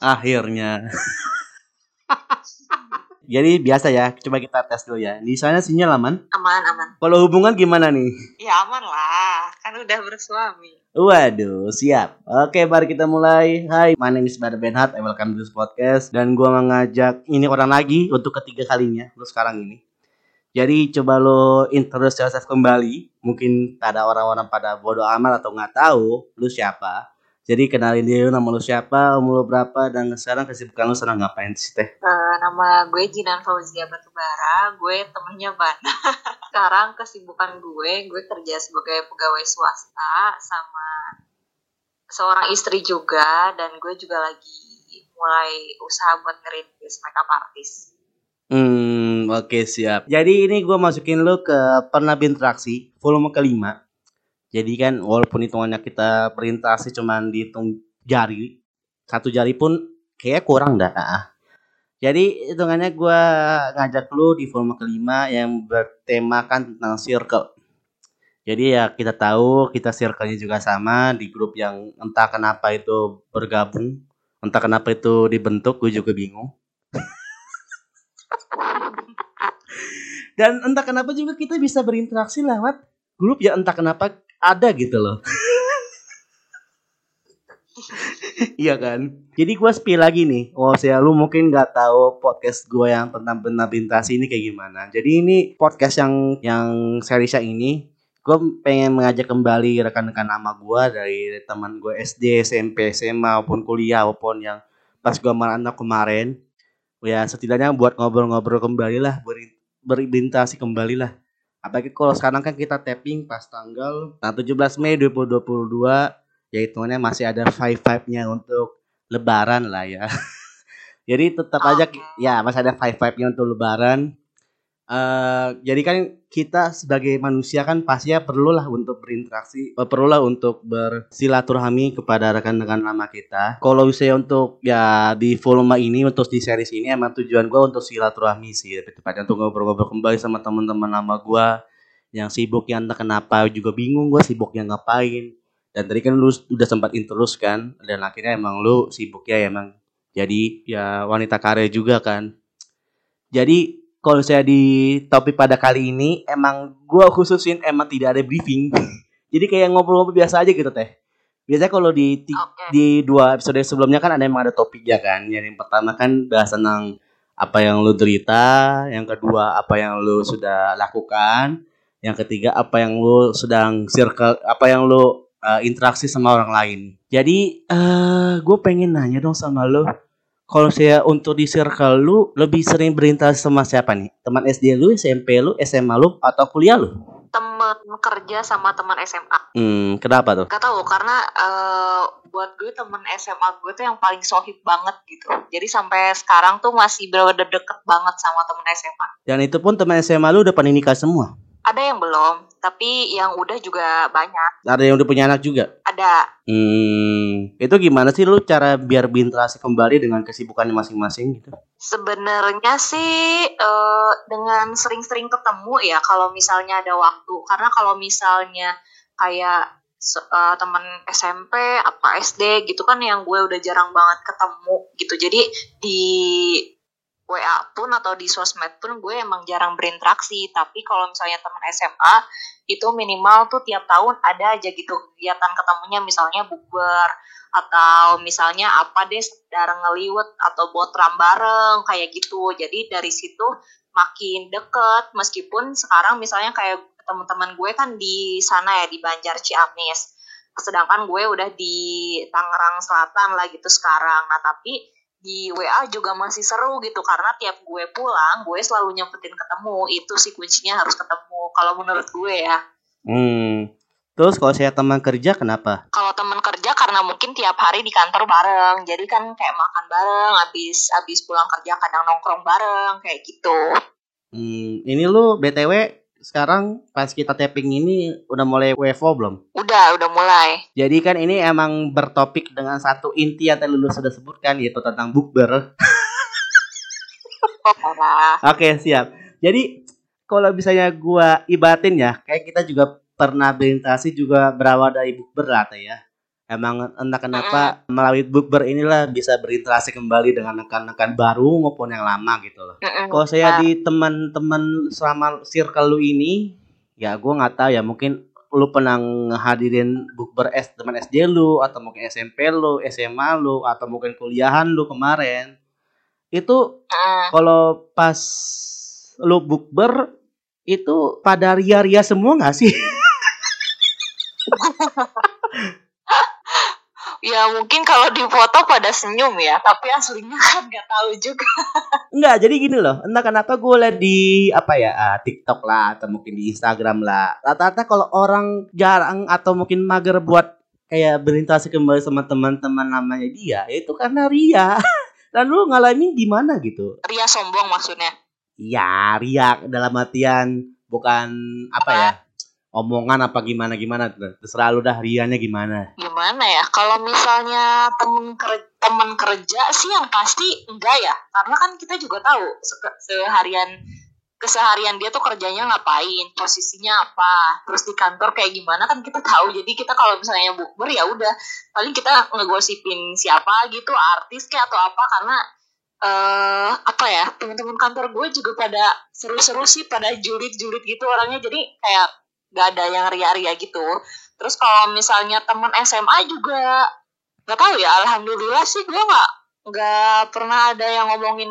Akhirnya. Jadi biasa ya, coba kita tes dulu ya. Di sana sinyal aman? Aman, aman. Kalau hubungan gimana nih? Ya aman lah, kan udah bersuami. Waduh, siap. Oke, mari kita mulai. Hai, my name is Bada Benhat. I welcome to this podcast. Dan gua mengajak ini orang lagi untuk ketiga kalinya, lu sekarang ini. Jadi coba lo introduce yourself kembali. Mungkin ada orang-orang pada bodoh amat atau nggak tahu lu siapa. Jadi kenalin diri lu, nama lu siapa, umur lu berapa, dan sekarang kesibukan lu sedang ngapain sih teh? Eh, nama gue Jinan Fauzia Batubara, gue temennya Bana. Sekarang kesibukan gue, gue kerja sebagai pegawai swasta sama seorang istri juga, dan gue juga lagi mulai usaha buat ngerintis makeup artist. Hmm, oke siap. Jadi ini gue masukin lu ke pernah berinteraksi volume kelima. Jadi kan walaupun hitungannya kita berinteraksi cuman dihitung jari, satu jari pun kayak kurang dah. Ah. Jadi hitungannya gue ngajak lu di volume kelima yang bertemakan tentang circle. Jadi ya kita tahu kita circle-nya juga sama di grup yang entah kenapa itu bergabung, entah kenapa itu dibentuk, gue juga bingung. Dan entah kenapa juga kita bisa berinteraksi lewat grup ya entah kenapa ada gitu loh. iya kan? Jadi gue spill lagi nih. Oh, saya lu mungkin nggak tahu podcast gue yang tentang benar bintasi ini kayak gimana. Jadi ini podcast yang yang seriesnya ini gue pengen mengajak kembali rekan-rekan nama gue dari teman gue SD, SMP, SMA maupun kuliah maupun yang pas gue merantau kemarin. Ya setidaknya buat ngobrol-ngobrol kembali lah, ber, berinteraksi kembali lah apalagi kalau sekarang kan kita tapping pas tanggal nah 17 Mei 2022 ya hitungannya masih ada five five nya untuk lebaran lah ya. Jadi tetap aja ya masih ada five five nya untuk lebaran Uh, jadi kan kita sebagai manusia kan pastinya perlulah untuk berinteraksi, uh, perlulah untuk bersilaturahmi kepada rekan-rekan lama kita. Kalau saya untuk ya di volume ini untuk di series ini emang tujuan gue untuk silaturahmi sih, lebih tepatnya untuk ngobrol-ngobrol kembali sama teman-teman lama gue yang sibuk yang kenapa juga bingung gue sibuk yang ngapain. Dan tadi kan lu udah sempat introduce kan, dan akhirnya emang lu sibuk ya emang jadi ya wanita karya juga kan. Jadi kalau saya di topik pada kali ini emang gue khususin emang tidak ada briefing. Jadi kayak ngobrol-ngobrol biasa aja gitu teh. Biasanya kalau di okay. di dua episode sebelumnya kan ada emang ada topik ya kan. Yang pertama kan bahas tentang apa yang lu derita, yang kedua apa yang lu sudah lakukan, yang ketiga apa yang lu sedang circle, apa yang lu uh, interaksi sama orang lain. Jadi uh, eh, gue pengen nanya dong sama lu kalau saya untuk di circle lu lebih sering berinteraksi sama siapa nih? Teman SD lu, SMP lu, SMA lu, atau kuliah lu? Teman kerja sama teman SMA. Hmm, kenapa tuh? Gak tau, karena uh, buat gue teman SMA gue tuh yang paling sohib banget gitu. Jadi sampai sekarang tuh masih bener-bener deket banget sama teman SMA. Dan itu pun teman SMA lu udah pada nikah semua? Ada yang belum, tapi yang udah juga banyak. Ada yang udah punya anak juga? Ada. Hmm, itu gimana sih lu cara biar berinteraksi kembali dengan kesibukannya masing-masing gitu? Sebenarnya sih uh, dengan sering-sering ketemu ya kalau misalnya ada waktu. Karena kalau misalnya kayak uh, teman SMP apa SD gitu kan yang gue udah jarang banget ketemu gitu. Jadi di WA pun atau di sosmed pun gue emang jarang berinteraksi. Tapi kalau misalnya teman SMA itu minimal tuh tiap tahun ada aja gitu kegiatan ketemunya. Misalnya bukber atau misalnya apa deh sedang ngeliwet atau botram bareng kayak gitu. Jadi dari situ makin deket. Meskipun sekarang misalnya kayak teman-teman gue kan di sana ya di Banjar Ciamis. Sedangkan gue udah di Tangerang Selatan lah gitu sekarang. Nah tapi di WA juga masih seru gitu karena tiap gue pulang gue selalu nyempetin ketemu. Itu sih kuncinya harus ketemu kalau menurut gue ya. Hmm. Terus kalau saya teman kerja kenapa? Kalau teman kerja karena mungkin tiap hari di kantor bareng. Jadi kan kayak makan bareng habis habis pulang kerja kadang nongkrong bareng kayak gitu. Hmm. Ini lu btw sekarang pas kita tapping ini udah mulai WFO belum? Udah, udah mulai. Jadi kan ini emang bertopik dengan satu inti yang tadi lu sudah sebutkan yaitu tentang bukber. Oke, okay, siap. Jadi kalau misalnya gua ibatin ya, kayak kita juga pernah berinteraksi juga berawal dari bukber lah ya. Emang entah kenapa melalui bukber inilah bisa berinteraksi kembali dengan rekan-rekan baru maupun yang lama gitu loh. Mm-mm. Kalau saya Nah, di teman-teman selama circle lu ini, ya gue nggak tahu ya mungkin lu pernah ngehadirin bukber S teman SD lu atau mungkin SMP lu, SMA lu atau mungkin kuliahan lu kemarin. Itu mm. kalau pas lu bukber itu pada ria-ria semua nggak sih? ya mungkin kalau di foto pada senyum ya, tapi aslinya kan nggak tahu juga. Enggak, jadi gini loh. Entah kenapa gue liat di apa ya ah, TikTok lah atau mungkin di Instagram lah. Rata-rata kalau orang jarang atau mungkin mager buat kayak berinteraksi kembali sama teman-teman namanya dia, ya itu karena ria. Dan lu ngalamin di mana gitu? Ria sombong maksudnya. Ya, ria dalam artian bukan apa ya? Omongan apa gimana gimana terserah lu dah rianya gimana. Gimana ya? Kalau misalnya temen kerja, temen kerja sih yang pasti enggak ya, karena kan kita juga tahu se- seharian keseharian dia tuh kerjanya ngapain, posisinya apa, terus di kantor kayak gimana kan kita tahu. Jadi kita kalau misalnya bukber ya udah paling kita ngegosipin siapa gitu, artis kayak atau apa karena eh apa ya teman-teman kantor gue juga pada seru-seru sih pada julid-julid gitu orangnya jadi kayak gak ada yang ria-ria gitu. Terus kalau misalnya teman SMA juga nggak tahu ya alhamdulillah sih gue nggak nggak pernah ada yang ngomongin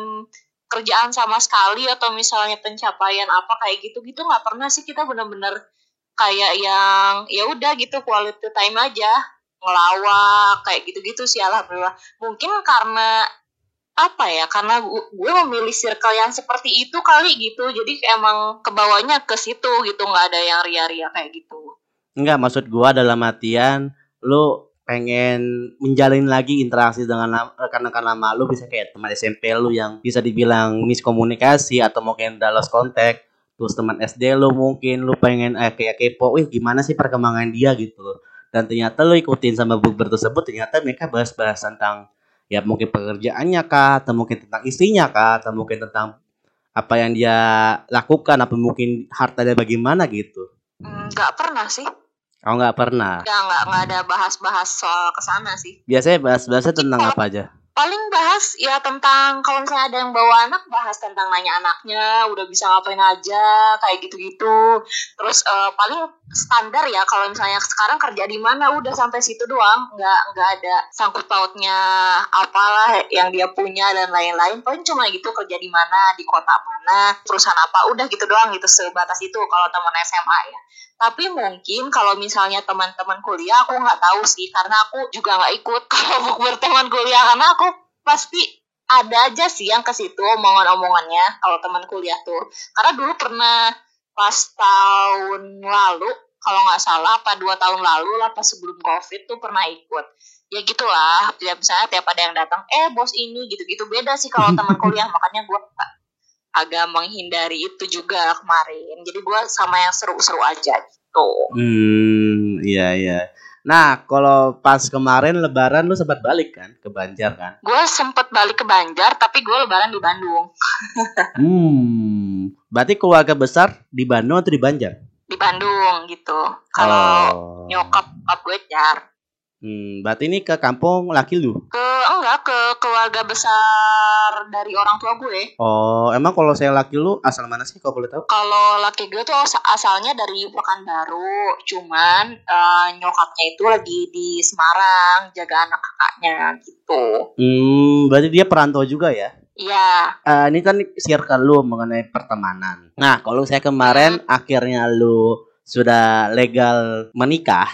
kerjaan sama sekali atau misalnya pencapaian apa kayak gitu gitu nggak pernah sih. Kita bener-bener kayak yang ya udah gitu quality time aja ngelawak kayak gitu-gitu sih alhamdulillah. Mungkin karena apa ya karena gu- gue memilih circle yang seperti itu kali gitu. Jadi emang kebawanya ke situ gitu nggak ada yang ria-ria kayak gitu. Enggak, maksud gua dalam artian lu pengen menjalin lagi interaksi dengan rekan-rekan lama lu bisa kayak teman SMP lu yang bisa dibilang miskomunikasi atau mungkin lost contact terus teman SD lu mungkin lu pengen eh, kayak kepo wih gimana sih perkembangan dia? gitu dan ternyata lu ikutin sama bukber tersebut ternyata mereka bahas-bahas tentang ya mungkin pekerjaannya kah atau mungkin tentang istrinya kah atau mungkin tentang apa yang dia lakukan apa mungkin harta dia bagaimana gitu? Hmm, nggak pernah sih. Kau nggak pernah? Ya nggak nggak ada bahas-bahas soal ke sana sih. Biasanya bahas-bahasnya tentang apa aja? paling bahas ya tentang kalau misalnya ada yang bawa anak bahas tentang nanya anaknya udah bisa ngapain aja kayak gitu-gitu. Terus eh, paling standar ya kalau misalnya sekarang kerja di mana udah sampai situ doang. Nggak nggak ada sangkut pautnya apalah yang dia punya dan lain-lain. Paling cuma gitu kerja di mana di kota mana perusahaan apa udah gitu doang gitu sebatas itu kalau teman SMA ya. Tapi mungkin kalau misalnya teman-teman kuliah aku nggak tahu sih karena aku juga nggak ikut. Kalau berteman kuliah karena aku pasti ada aja sih yang ke situ omongan-omongannya kalau teman kuliah tuh. Karena dulu pernah pas tahun lalu kalau nggak salah apa dua tahun lalu lah pas sebelum covid tuh pernah ikut. Ya gitulah tiap misalnya tiap ada yang datang eh bos ini gitu-gitu. Beda sih kalau teman kuliah makanya gue agak menghindari itu juga kemarin. Jadi gue sama yang seru-seru aja gitu. Hmm, iya iya. Nah, kalau pas kemarin Lebaran lu sempat balik kan ke Banjar kan? gue sempet balik ke Banjar tapi gue lebaran di Bandung Hmm, berarti keluarga besar di Bandung atau di Banjar? di Bandung gitu kalau Oh. nyokap nyokap gue jar Hmm, berarti ini ke kampung laki lu. ke enggak ke keluarga besar dari orang tua gue Oh, emang kalau saya laki lu asal mana sih kalau boleh tahu? kalau laki gue tuh as- asalnya dari Pekanbaru cuman eh, nyokapnya itu lagi di Semarang jaga anak kakaknya gitu Hmm, berarti dia perantau juga ya? iya Eh, ini kan circle lu mengenai pertemanan. Nah, kalau saya kemarin akhirnya lu sudah legal menikah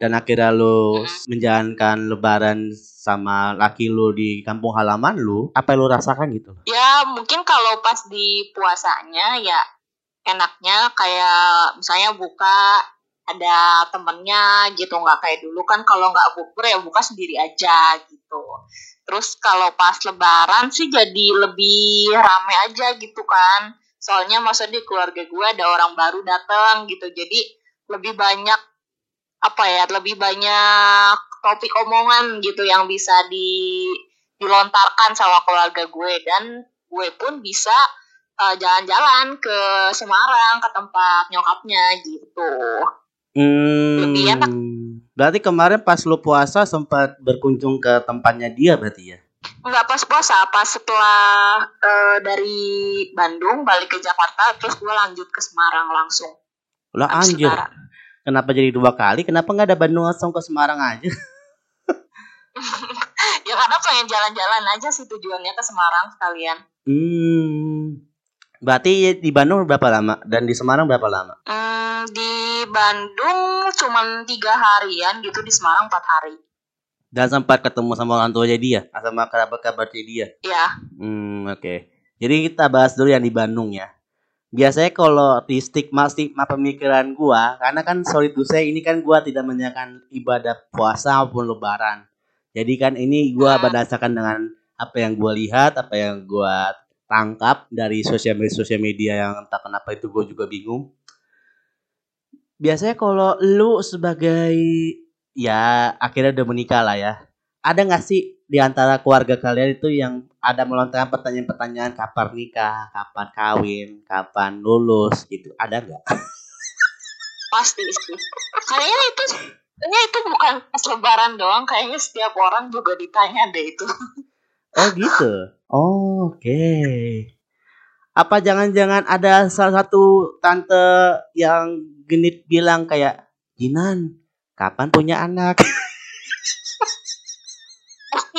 dan akhirnya lu menjalankan lebaran sama laki lu di kampung halaman lu, apa yang lu rasakan gitu? ya mungkin kalau pas di puasanya ya enaknya kayak misalnya buka ada temennya gitu nggak kayak dulu kan kalau nggak bukber ya buka sendiri aja gitu. Terus kalau pas lebaran sih jadi lebih rame aja gitu kan. Soalnya maksudnya di keluarga gue ada orang baru datang gitu jadi lebih banyak apa ya lebih banyak topik omongan gitu yang bisa di dilontarkan sama keluarga gue dan gue pun bisa eh, jalan-jalan ke Semarang ke tempat nyokapnya gitu Hmm, Lebih enak. Berarti kemarin pas lu puasa sempat berkunjung ke tempatnya dia berarti ya? Enggak pas puasa, pas setelah uh, dari Bandung balik ke Jakarta, terus gue lanjut ke Semarang langsung. Lah anjir. Kenapa jadi dua kali? Kenapa nggak ada Bandung langsung ke Semarang aja? ya karena pengen jalan-jalan aja sih tujuannya ke Semarang sekalian. Hmm. Berarti di Bandung berapa lama dan di Semarang berapa lama? Hmm, di Bandung cuma tiga harian gitu, di Semarang empat hari. Dan sempat ketemu sama orang tuanya dia, sama kerabat-kerabatnya dia. Iya. Hmm, oke. Okay. Jadi kita bahas dulu yang di Bandung ya. Biasanya kalau di stigma stigma pemikiran gua, karena kan sorry to say ini kan gua tidak menjalankan ibadah puasa maupun lebaran. Jadi kan ini gua hmm. berdasarkan dengan apa yang gua lihat, apa yang gua tangkap dari sosial media sosial media yang entah kenapa itu gue juga bingung. Biasanya kalau lu sebagai ya akhirnya udah menikah lah ya. Ada nggak sih di antara keluarga kalian itu yang ada melontarkan pertanyaan-pertanyaan kapan nikah, kapan kawin, kapan lulus gitu? Ada nggak? Pasti sih. Kayaknya itu kayaknya itu bukan pas lebaran doang, kayaknya setiap orang juga ditanya deh itu. Oh gitu. Oh, Oke. Okay. Apa jangan-jangan ada salah satu tante yang genit bilang kayak Jinan, kapan punya anak?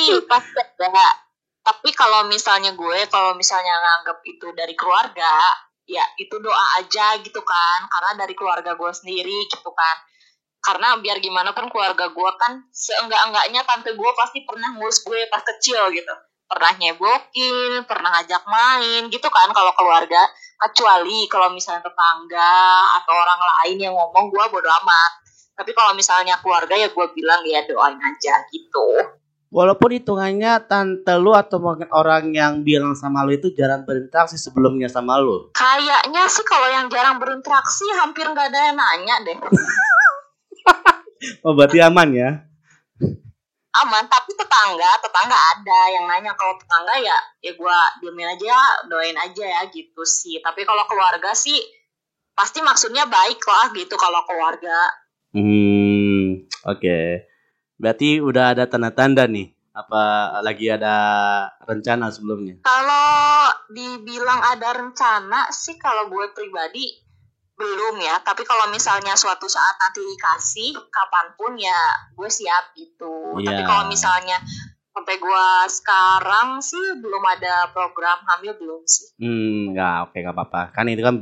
Pasti, pasti ada. Tapi kalau misalnya gue, kalau misalnya nganggap itu dari keluarga, ya itu doa aja gitu kan. Karena dari keluarga gue sendiri gitu kan. Karena biar gimana pun keluarga gue kan seenggak-enggaknya tante gue pasti pernah ngurus gue pas kecil gitu. Pernah nyebokin pernah ngajak main gitu kan kalau keluarga. Kecuali kalau misalnya tetangga atau orang lain yang ngomong gue bodo amat. Tapi kalau misalnya keluarga ya gue bilang ya doain aja gitu Walaupun hitungannya tante lu atau mungkin orang yang bilang sama lu itu jarang berinteraksi sebelumnya sama lu. Kayaknya sih kalau yang jarang berinteraksi hampir nggak ada yang nanya deh. oh berarti aman ya aman tapi tetangga tetangga ada yang nanya kalau tetangga ya ya gue diemin aja doain aja ya gitu sih tapi kalau keluarga sih pasti maksudnya baik lah gitu kalau keluarga hmm oke okay. Berarti udah ada tanda-tanda nih apa lagi ada rencana sebelumnya? Kalau dibilang ada rencana sih kalau gue pribadi belum ya. Tapi kalau misalnya suatu saat nanti dikasih kapan pun ya gue siap gitu. Yeah. tapi kalau misalnya sampai gue sekarang sih belum ada program hamil belum sih. Hmm nggak oke okay, nggak apa-apa. Kan itu kan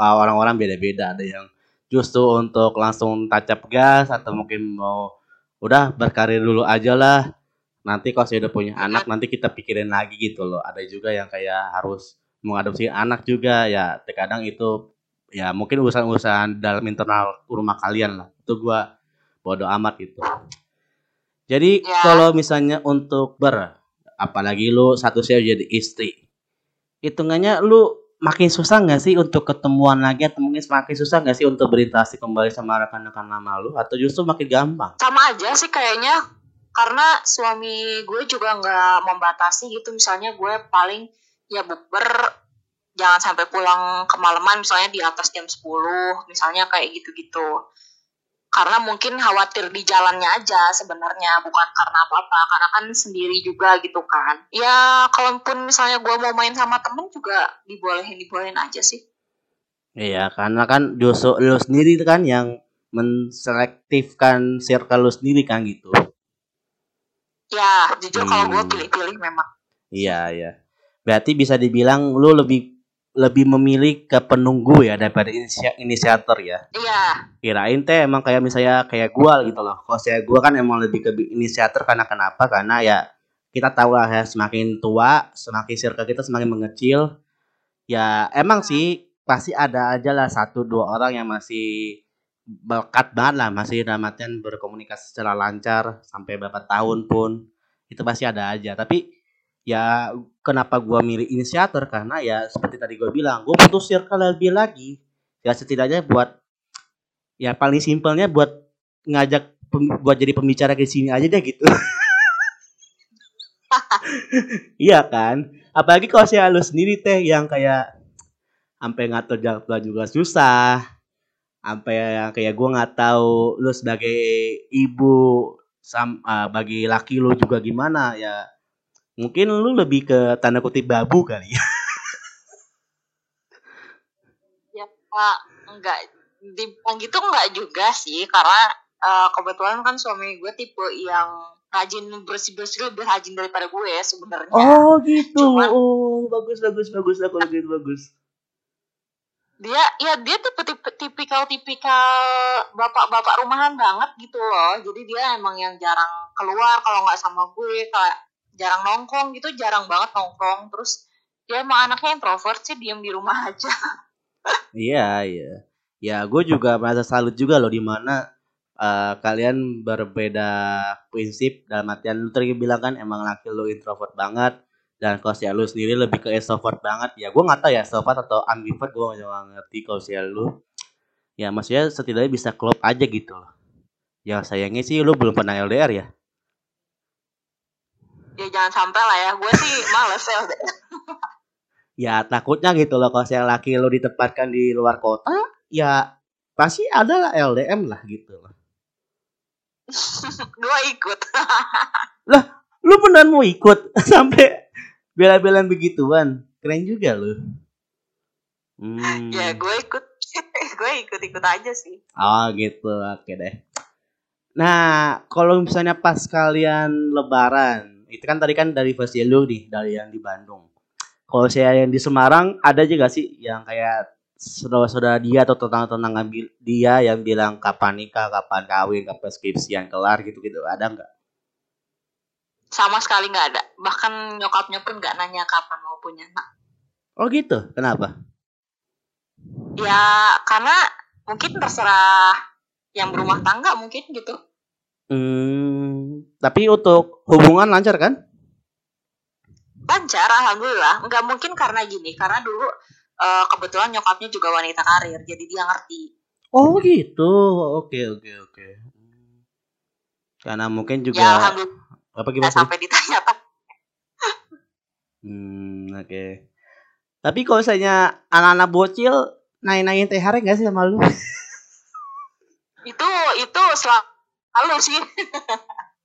orang-orang beda-beda. Ada yang justru untuk langsung tancap gas atau mungkin mau udah berkarir dulu aja lah. Nanti kalau saya udah punya anak nanti kita pikirin lagi gitu loh. Ada juga yang kayak harus mengadopsi anak juga. Ya terkadang itu ya mungkin urusan-urusan dalam internal rumah kalian lah. Itu gua bodo amat gitu. Jadi ya. kalau misalnya untuk ber apalagi lu satu saya jadi istri. Hitungannya lu makin susah nggak sih untuk ketemuan lagi atau mungkin semakin susah nggak sih untuk berinteraksi kembali sama rekan-rekan lama lu? Atau justru makin gampang? Sama aja sih kayaknya. Karena suami gue juga nggak membatasi gitu. Misalnya gue paling ya bukber jangan sampai pulang kemalaman. Misalnya di atas jam 10 misalnya kayak gitu-gitu karena mungkin khawatir di jalannya aja sebenarnya bukan karena apa-apa. Karena kan sendiri juga gitu kan. Ya kalaupun misalnya gue mau main sama temen juga dibolehin dibolehin aja sih. Iya karena kan justru lo sendiri kan yang menselektifkan circle lo sendiri kan gitu. Ya jujur hmm. kalau gue pilih-pilih memang. Iya iya. Berarti bisa dibilang lu lebih lebih memilih ke penunggu ya daripada inisiator ya. Iya. Kirain teh emang kayak misalnya kayak gua gitu loh. Kalau saya gua kan emang lebih ke inisiator karena kenapa? Karena ya kita tahu lah ya semakin tua, semakin circle kita semakin mengecil. Ya emang sih pasti ada aja lah satu dua orang yang masih berkat banget lah masih dalam berkomunikasi secara lancar sampai berapa tahun pun itu pasti ada aja. Tapi ya kenapa gue milih inisiator? Karena ya seperti tadi gue bilang gue butuh circle lebih lagi. Ya setidaknya buat ya paling simpelnya buat ngajak buat jadi pembicara ke sini aja deh gitu. Iya kan? Apalagi kalau saya lu sendiri teh yang kayak sampai ngatur jadwal juga susah. Sampai yang kayak gue nggak tahu lu sebagai ibu sam uh, bagi laki lu juga gimana ya mungkin lu lebih ke tanda kutip babu kali. Ya ya pak. Enggak. Di gitu enggak juga sih karena uh, kebetulan kan suami gue tipe yang rajin bersih bersih lebih rajin daripada gue ya sebenarnya. Oh gitu. Cuman, oh bagus bagus bagus aku gitu bagus. Dia ya dia tuh tipe, tipikal tipikal bapak-bapak rumahan banget gitu loh. Jadi dia emang yang jarang keluar kalau nggak sama gue kayak jarang nongkrong gitu jarang banget nongkrong. Terus dia emang anaknya introvert sih diem di rumah aja. Iya iya. Ya gue juga merasa salut juga loh di mana uh, kalian berbeda prinsip dalam artian lu tadi bilang kan emang laki lu introvert banget dan kalau lu sendiri lebih ke extrovert banget. Ya gue nggak tahu ya extrovert atau ambivert gue nggak ngerti kalau lu. Ya maksudnya setidaknya bisa klop aja gitu ya sayangnya sih lu belum pernah LDR ya ya jangan sampai lah ya. Gue sih males LDR ya takutnya gitu loh kalau si laki lu ditempatkan di luar kota ya pasti ada lah LDM lah gitu loh. Gue ikut. Lah lu beneran mau ikut? Sampai bela-belaan begituan? Keren juga lo hmm. ya gue ikut. Gue ikut-ikut aja sih. Oh gitu. Oke deh. Nah kalau misalnya pas kalian lebaran itu kan tadi kan dari versi lu nih dari yang di Bandung. Kalau saya yang di Semarang ada juga sih yang kayak saudara-saudara dia atau tetangga-tetangga dia yang bilang kapan nikah, kapan kawin, kapan skripsian kelar gitu-gitu. Ada nggak? sama sekali nggak ada. Bahkan nyokapnya pun nggak nanya kapan mau punya anak. Oh gitu? Kenapa? Ya karena mungkin terserah yang berumah tangga mungkin gitu hmm tapi untuk hubungan lancar kan lancar alhamdulillah nggak mungkin karena gini karena dulu uh, kebetulan nyokapnya juga wanita karir jadi dia ngerti oh gitu oke oke oke karena mungkin juga ya, alhamdulillah apa gimana? sampai ditanya apa? Hmm, oke. Okay. Tapi kalau misalnya anak-anak bocil naik-naikin THR nggak sih sama lu? itu itu selalu sih.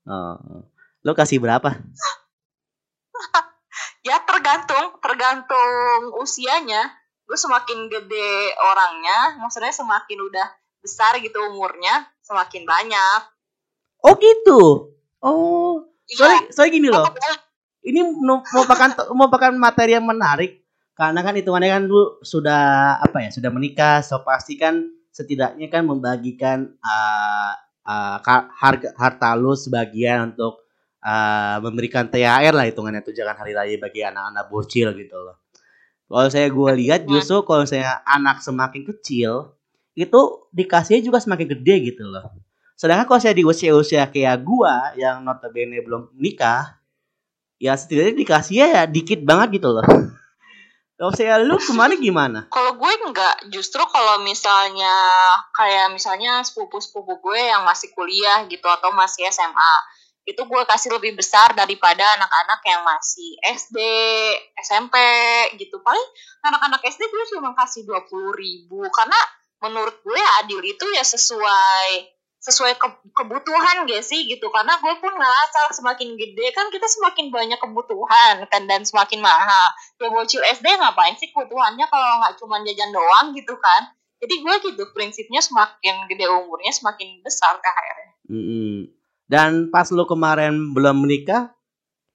oh. Lu kasih berapa? ya tergantung, tergantung usianya. Gue semakin gede orangnya, maksudnya semakin udah besar gitu umurnya, semakin banyak. Oh gitu. Oh, soalnya iya. soalnya gini loh ini merupakan merupakan materi yang menarik karena kan hitungannya kan dulu sudah apa ya sudah menikah so pasti kan setidaknya kan membagikan uh, uh, harga harta lu sebagian untuk uh, memberikan THR lah hitungannya tunjangan hari raya bagi anak-anak bocil gitu loh kalau saya gue lihat justru kalau saya anak semakin kecil itu dikasihnya juga semakin gede gitu loh Sedangkan kalau saya di usia-usia kayak gua yang notabene belum nikah, ya setidaknya dikasih ya dikit banget gitu loh. Kalau saya lu kemarin gimana? Kalau gue enggak, justru kalau misalnya kayak misalnya sepupu-sepupu gue yang masih kuliah gitu atau masih SMA, itu gue kasih lebih besar daripada anak-anak yang masih SD, SMP gitu. Paling anak-anak SD gue cuma kasih dua puluh ribu karena menurut gue adil itu ya sesuai sesuai ke kebutuhan gak sih gitu. Karena gue pun ngerasa semakin gede kan kita semakin banyak kebutuhan kan dan semakin mahal. Ya bocil SD ngapain sih kebutuhannya kalau nggak cuma jajan doang gitu kan? Jadi gue gitu prinsipnya semakin gede umurnya semakin besar THR-nya mm -hmm. dan pas lo kemarin belum menikah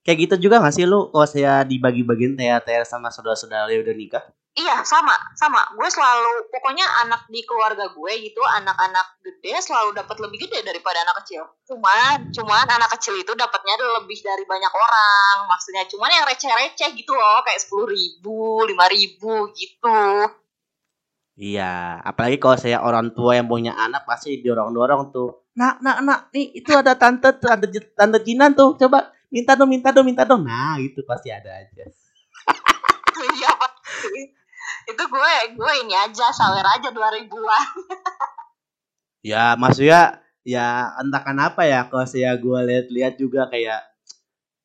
kayak gitu juga gak sih lo kalau saya dibagi-bagiin THR sama saudara-saudara udah nikah Iya sama sama gue selalu pokoknya anak di keluarga gue gitu anak-anak gede selalu dapat lebih gede daripada anak kecil. Cuman cuman anak kecil itu dapatnya lebih dari banyak orang maksudnya cuman yang receh-receh gitu loh kayak sepuluh ribu lima ribu gitu. Iya apalagi kalau saya orang tua yang punya anak pasti dorong-dorong tuh. Nak nak nak nih itu ada tante tante tante Jinan tuh coba minta dong minta dong minta dong nah itu pasti ada aja. Iya itu gue gue ini aja sawer aja dua ribuan ya maksudnya ya entah kenapa ya kalau saya gue lihat-lihat juga kayak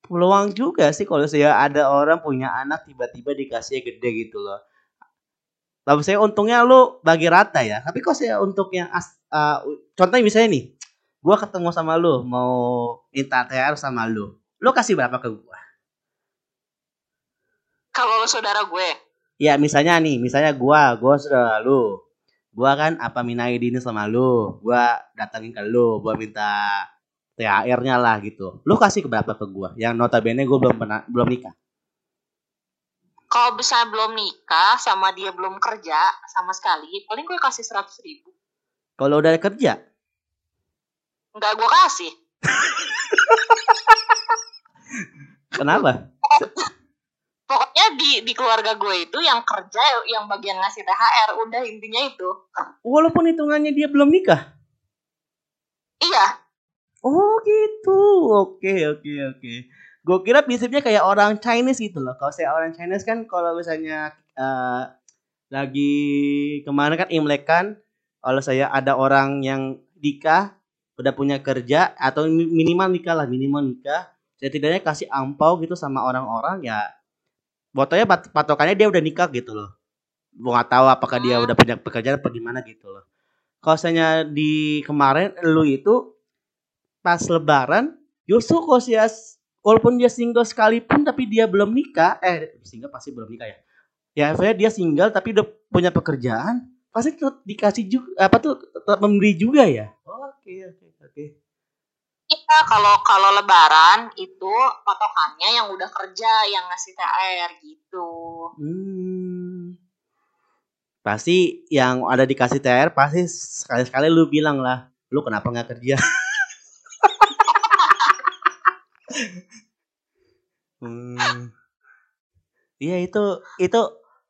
peluang juga sih kalau saya ada orang punya anak tiba-tiba dikasih gede gitu loh Tapi saya untungnya lu bagi rata ya. Tapi kok saya untuk yang as, uh, contohnya misalnya nih, gua ketemu sama lu mau minta THR sama lu. Lu kasih berapa ke gua? Kalau saudara gue, Ya misalnya nih, misalnya gua, gua saudara lu. Gua kan apa minai dini sama lu. Gua datangin ke lu, gua minta THR-nya lah gitu. Lu kasih ke berapa ke gua? Yang notabene gua belum pernah belum nikah. kalau bisa belum nikah sama dia belum kerja sama sekali, paling gue kasih seratus ribu. Kalau udah kerja, Enggak gue kasih. kenapa? Pokoknya di di keluarga gue itu yang kerja yang bagian ngasih THR, udah intinya itu. Walaupun hitungannya dia belum nikah. Iya, Oh gitu. Oke oke oke. Gue kira prinsipnya kayak orang Chinese gitu loh. Kalau saya orang Chinese kan kalau misalnya eh, lagi kemarin kan Imlek kan, kalau saya ada orang yang nikah udah punya kerja atau mi- minimal nikah lah minimal nikah, saya tidaknya kasih ampau gitu sama orang-orang ya. Botolnya pat- patokannya dia udah nikah gitu loh. Gue nggak tahu apakah dia udah punya pekerjaan apa gimana gitu loh. Kalau misalnya di kemarin lu itu pas lebaran justru kok sih walaupun dia single sekalipun tapi dia belum nikah eh single pasti belum nikah ya ya saya dia single tapi udah punya pekerjaan pasti tetap dikasih juga apa tuh memberi juga ya oke oke oke Iya, kalau kalau lebaran itu patokannya yang udah kerja yang ngasih THR gitu. hmm. pasti yang ada dikasih THR pasti sekali sekali lu bilang lah lu kenapa nggak kerja hmm. Iya itu itu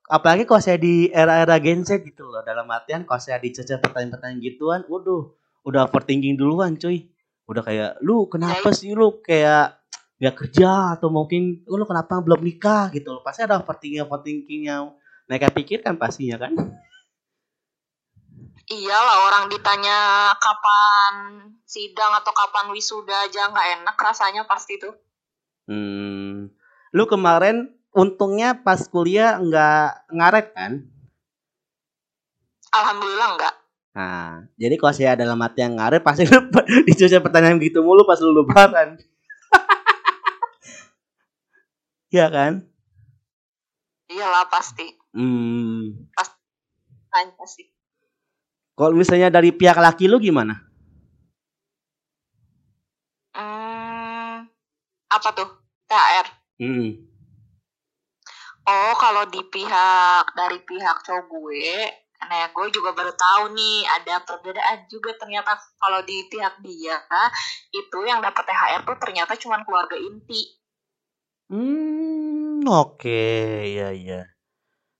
apalagi kalau saya di era-era Gen Z gitu loh dalam artian kalau saya dicecer pertanyaan-pertanyaan gituan, waduh, udah overthinking duluan cuy. Udah kayak lu kenapa sih lu kayak nggak kerja atau mungkin lu kenapa belum nikah gitu loh. Pasti ada overthinking overthinking yang mereka pikirkan pastinya kan. Iyalah orang ditanya kapan sidang atau kapan wisuda aja nggak enak rasanya pasti tuh. Hmm. Lu kemarin untungnya pas kuliah nggak ngaret kan? Alhamdulillah enggak. Nah, jadi kalau saya dalam hati yang ngaret pasti lu dicuci pertanyaan gitu mulu pas lu lebaran. Iya kan? Iyalah pasti. Hmm. Tanya pasti. Kalau misalnya dari pihak laki lu gimana? Hmm, apa tuh? THR. Hmm. Oh, kalau di pihak dari pihak cowok gue, nah gue juga baru tahu nih ada perbedaan juga ternyata kalau di pihak dia itu yang dapat THR tuh ternyata cuma keluarga inti. Hmm, oke, iya iya.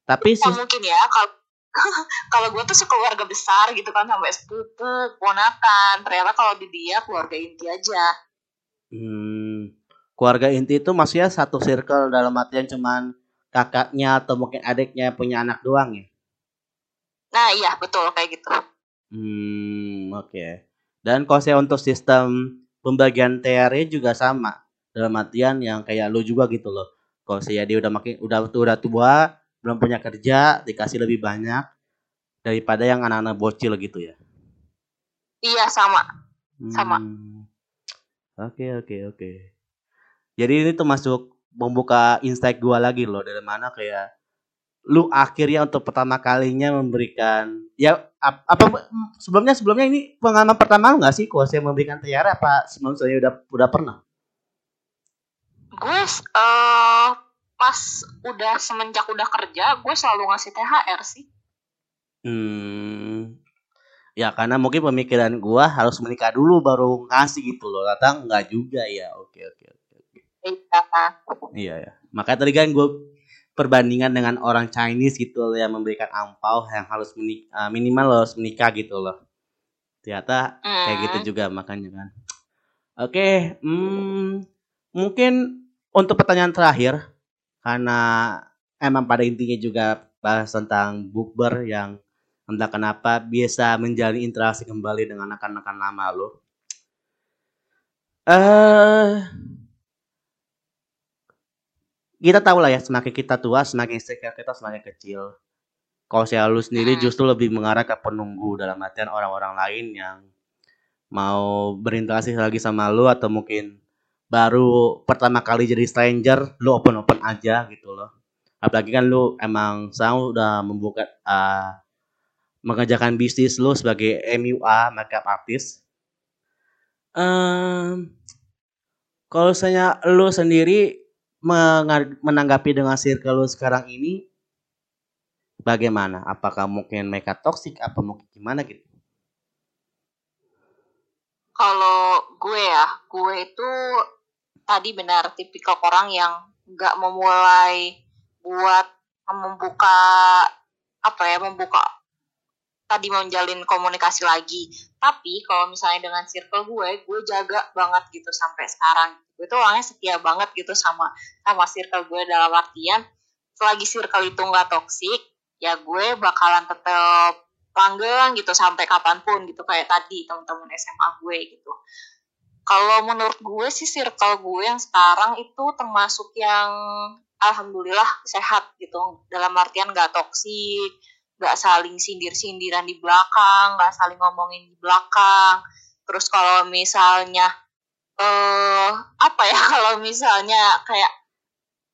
Tapi sih Ya mungkin ya kalau kalau gue tuh sekeluarga besar gitu kan sampai sepupu, ponakan. Ternyata kalau di dia keluarga inti aja. hmm, keluarga inti itu maksudnya satu circle dalam artian cuman kakaknya atau mungkin adiknya punya anak doang ya? Nah iya betul kayak gitu. Hmm, oke. Dan kalau saya untuk sistem pembagian TR juga sama. Dalam artian yang kayak lu juga gitu loh. Kalau saya dia udah makin udah udah tua, belum punya kerja, dikasih lebih banyak daripada yang anak-anak bocil gitu ya. Iya sama. Sama. Hmm. Oke, oke, oke. Jadi ini tuh masuk membuka insight gua lagi loh dari mana kayak lu akhirnya untuk pertama kalinya memberikan ya ap- apa sebelumnya sebelumnya ini pengalaman pertama lu nggak sih saya memberikan tiara apa sebelum saya udah udah pernah Gue eh pas udah semenjak udah kerja gue selalu ngasih THR sih. hmm ya karena mungkin pemikiran gua harus menikah dulu baru ngasih gitu loh datang nggak juga ya oke oke oke oke. Iya. Iya ya. Makanya tadi kan gue perbandingan dengan orang Chinese gitu loh yang memberikan ampau yang harus menik eh, minimal harus menikah gitu loh. Ternyata kayak gitu Hmm. juga makanya kan. Oke, hmm, mungkin untuk pertanyaan terakhir karena emang pada intinya juga bahas tentang bukber yang entah kenapa bisa menjalin interaksi kembali dengan akan-akan lama lo. Eh kita tahu lah ya semakin kita tua semakin insecure kita semakin kecil. Kalau saya lu sendiri Hmm. justru lebih mengarah ke penunggu dalam artian orang-orang lain yang mau berinteraksi lagi sama lu atau mungkin baru pertama kali jadi stranger lu open open aja gitu loh. Apalagi kan lu emang sekarang udah membuka uh, mengerjakan bisnis lu sebagai MUA makeup artist. Em, kalau saya lu sendiri menanggapi dengan circle lu sekarang ini bagaimana? Apakah mungkin mereka toxic apa mungkin gimana gitu? Kalau gue ya, gue itu tadi benar tipikal orang yang nggak memulai buat membuka apa ya membuka tadi menjalin komunikasi lagi. Tapi kalau misalnya dengan circle gue, gue jaga banget gitu sampai sekarang. Gue tuh orangnya setia banget gitu sama sama circle gue dalam artian selagi circle itu nggak toksik, ya gue bakalan tetap langgeng gitu sampai kapan pun gitu kayak tadi teman-teman SMA gue gitu. Kalau menurut gue sih circle gue yang sekarang itu termasuk yang alhamdulillah sehat gitu dalam artian gak toksik, gak saling sindir-sindiran di belakang, gak saling ngomongin di belakang. Terus kalau misalnya eh apa ya kalau misalnya kayak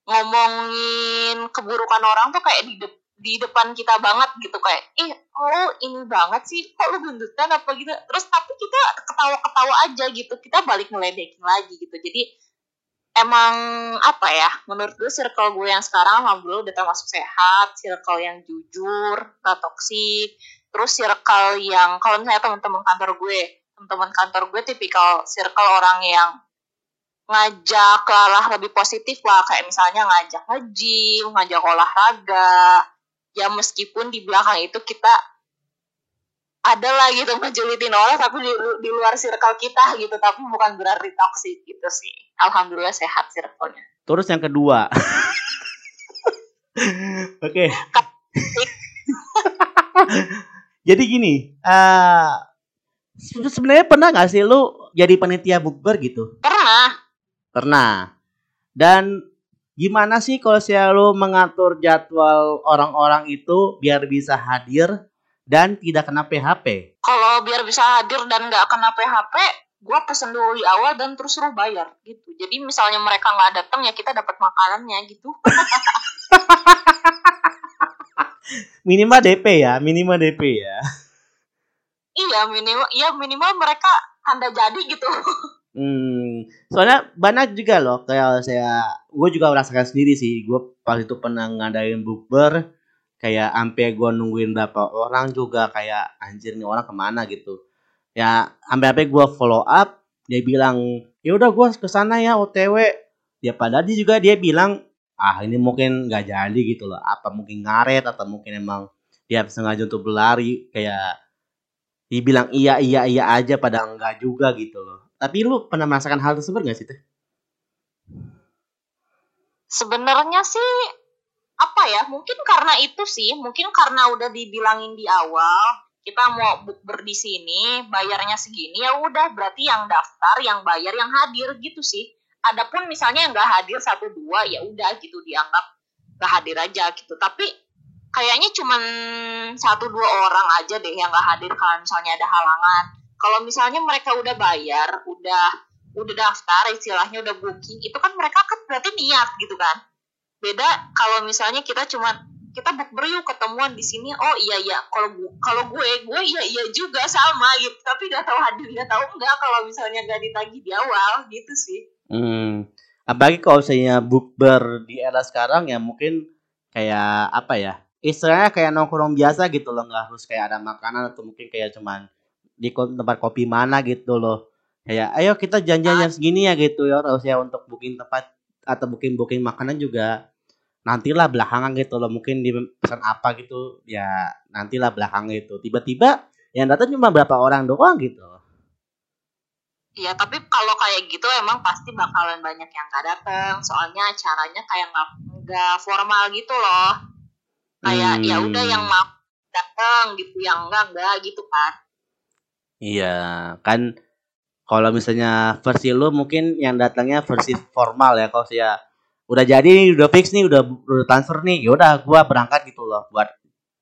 ngomongin keburukan orang tuh kayak di de- di depan kita banget gitu. Kayak ih lo ini banget sih kok lu gendutan apa gitu. Terus tapi kita ketawa-ketawa aja gitu. Kita balik ngeledekin lagi gitu. Jadi emang apa ya menurut gue circle gue yang sekarang alhamdulillah udah termasuk sehat circle yang jujur gak toksik terus circle yang kalau misalnya teman-teman kantor gue teman-teman kantor gue tipikal circle orang yang ngajak lah lebih positif lah. Kayak misalnya ngajak nge-gym, ngajak olahraga. Ya meskipun di belakang itu kita ada lah gitu ngejulitin orang tapi di, di luar circle kita gitu tapi bukan berarti toxic gitu sih. Alhamdulillah sehat circle-nya. Terus yang kedua. Oke. Jadi gini eh se- sebenarnya pernah nggak sih lu jadi panitia bukber gitu? Pernah. Pernah. Dan gimana sih kalau selalu mengatur jadwal orang-orang itu biar bisa hadir dan tidak kena PHP? kalau biar bisa hadir dan nggak kena PHP gue pesen dulu di awal dan terus suruh bayar gitu jadi misalnya mereka nggak datang ya kita dapat makanannya gitu Minimal DP ya, minimal DP ya. iya minimal iya minimal mereka tanda jadi gitu Hmm, soalnya banyak juga loh kayak saya, gue juga merasakan sendiri sih. Gue pas itu pernah ngadain bukber, kayak sampai gue nungguin berapa orang juga kayak anjir nih orang ke mana gitu. Ya sampai sampai gue follow up, dia bilang ya udah gue ke sana ya OTW. Ya padahal dia juga dia bilang ah ini mungkin nggak jadi gitu loh. Apa mungkin ngaret atau mungkin emang dia sengaja untuk berlari kayak dibilang iya iya iya aja pada enggak juga gitu loh. Tapi lu pernah merasakan hal tersebut gak sih teh? sebenarnya sih apa ya mungkin karena itu sih mungkin karena udah dibilangin di awal kita mau bukber di sini bayarnya segini ya udah berarti yang daftar yang bayar yang hadir gitu sih. Adapun misalnya yang nggak hadir satu dua ya udah gitu dianggap nggak hadir aja gitu. Tapi kayaknya cuman satu dua orang aja deh yang nggak hadir kalau misalnya ada halangan. Kalau misalnya mereka udah bayar udah udah daftar istilahnya udah booking itu kan mereka kan berarti niat gitu kan beda kalau misalnya kita cuma kita bukber yuk ketemuan di sini oh iya iya kalau kalau gue gue iya iya juga sama gitu tapi nggak tahu hadir nggak tahu enggak kalau misalnya nggak ditagih di awal gitu sih Hmm. Apalagi kalau misalnya bukber di era sekarang ya mungkin kayak apa ya? Istilahnya kayak nongkrong biasa gitu loh, nggak harus kayak ada makanan atau mungkin kayak cuman di tempat kopi mana gitu loh. Kayak ayo kita janjian jam segini ya gitu ya harus ya untuk booking tempat atau booking booking makanan juga nantilah belakangan gitu loh mungkin di pesan apa gitu ya nantilah belakang gitu tiba-tiba yang datang cuma berapa orang doang gitu Iya, tapi kalau kayak gitu emang pasti bakalan banyak yang gak datang. Soalnya acaranya kayak nggak nggak formal gitu loh. Kayak ya udah yang mau datang gitu, yang enggak enggak gitu kan. Iya, kan kalau misalnya versi lu mungkin yang datangnya versi formal ya kalau saya udah jadi nih, udah fix nih, udah udah transfer nih, yaudah gua berangkat gitu loh buat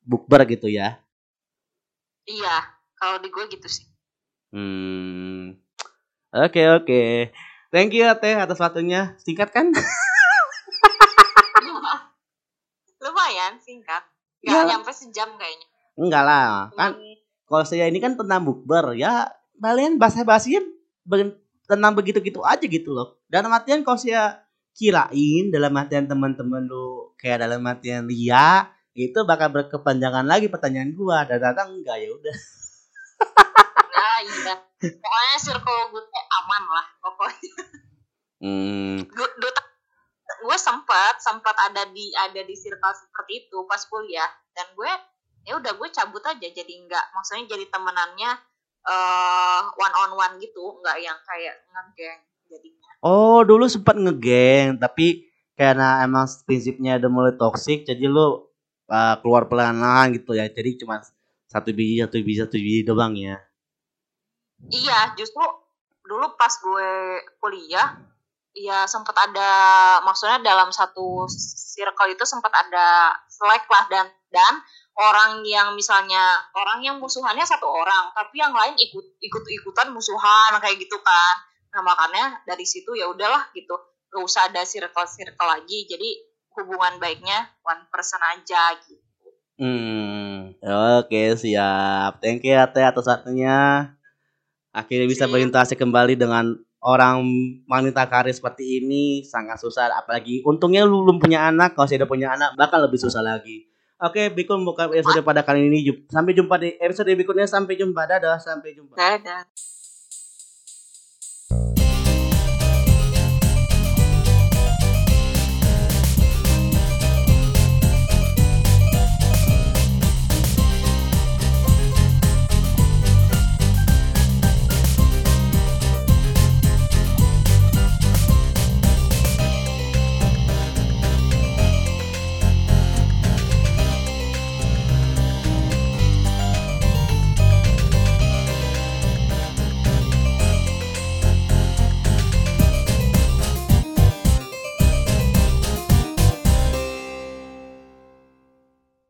bukber gitu ya. Iya, kalau di gue gitu sih. Hmm. Oke, oke. Thank you ya, Teh atas waktunya. Singkat kan? Lumayan singkat. Gak Ya. nyampe sejam kayaknya. Enggak lah. Kan kalau saya ini kan tentang bukber ya kalian bahasa basinya tentang begitu-gitu aja gitu loh. Dalam artian kalau saya kirain dalam artian teman-teman lu kayak dalam artian Lia itu bakal berkepanjangan lagi pertanyaan gua dan ternyata enggak ya udah. Nah iya. Pokoknya circle gue tuh aman lah pokoknya. Hmm. Gue gue sempat sempat ada di ada di circle seperti itu pas kuliah dan gue ya udah gue cabut aja jadi nggak maksudnya jadi temenannya eh one on one gitu nggak yang kayak ngegeng jadinya Oh, dulu sempat ngegeng tapi karena emang prinsipnya udah mulai toksik jadi lu uh, keluar pelan-pelan gitu ya. Jadi cuma satu biji satu biji satu biji doang ya. iya justru dulu pas gue kuliah ya sempat ada maksudnya dalam satu circle itu sempat ada selek lah dan dan orang yang misalnya orang yang musuhannya satu orang tapi yang lain ikut ikut ikutan musuhan kayak gitu kan nah makanya dari situ ya udahlah gitu gak usah ada circle circle lagi jadi hubungan baiknya one person aja gitu Hmm, oke siap. Thank you ya Teh atas waktunya. Akhirnya bisa berinteraksi kembali dengan orang wanita karir seperti ini sangat susah. Apalagi untungnya lu belum punya anak. Kalau saya udah punya anak bakal lebih susah lagi. Oke, Bikun buka episode pada kali ini. Sampai jumpa di episode berikutnya. Sampai jumpa. Dadah. Sampai jumpa. Dadah.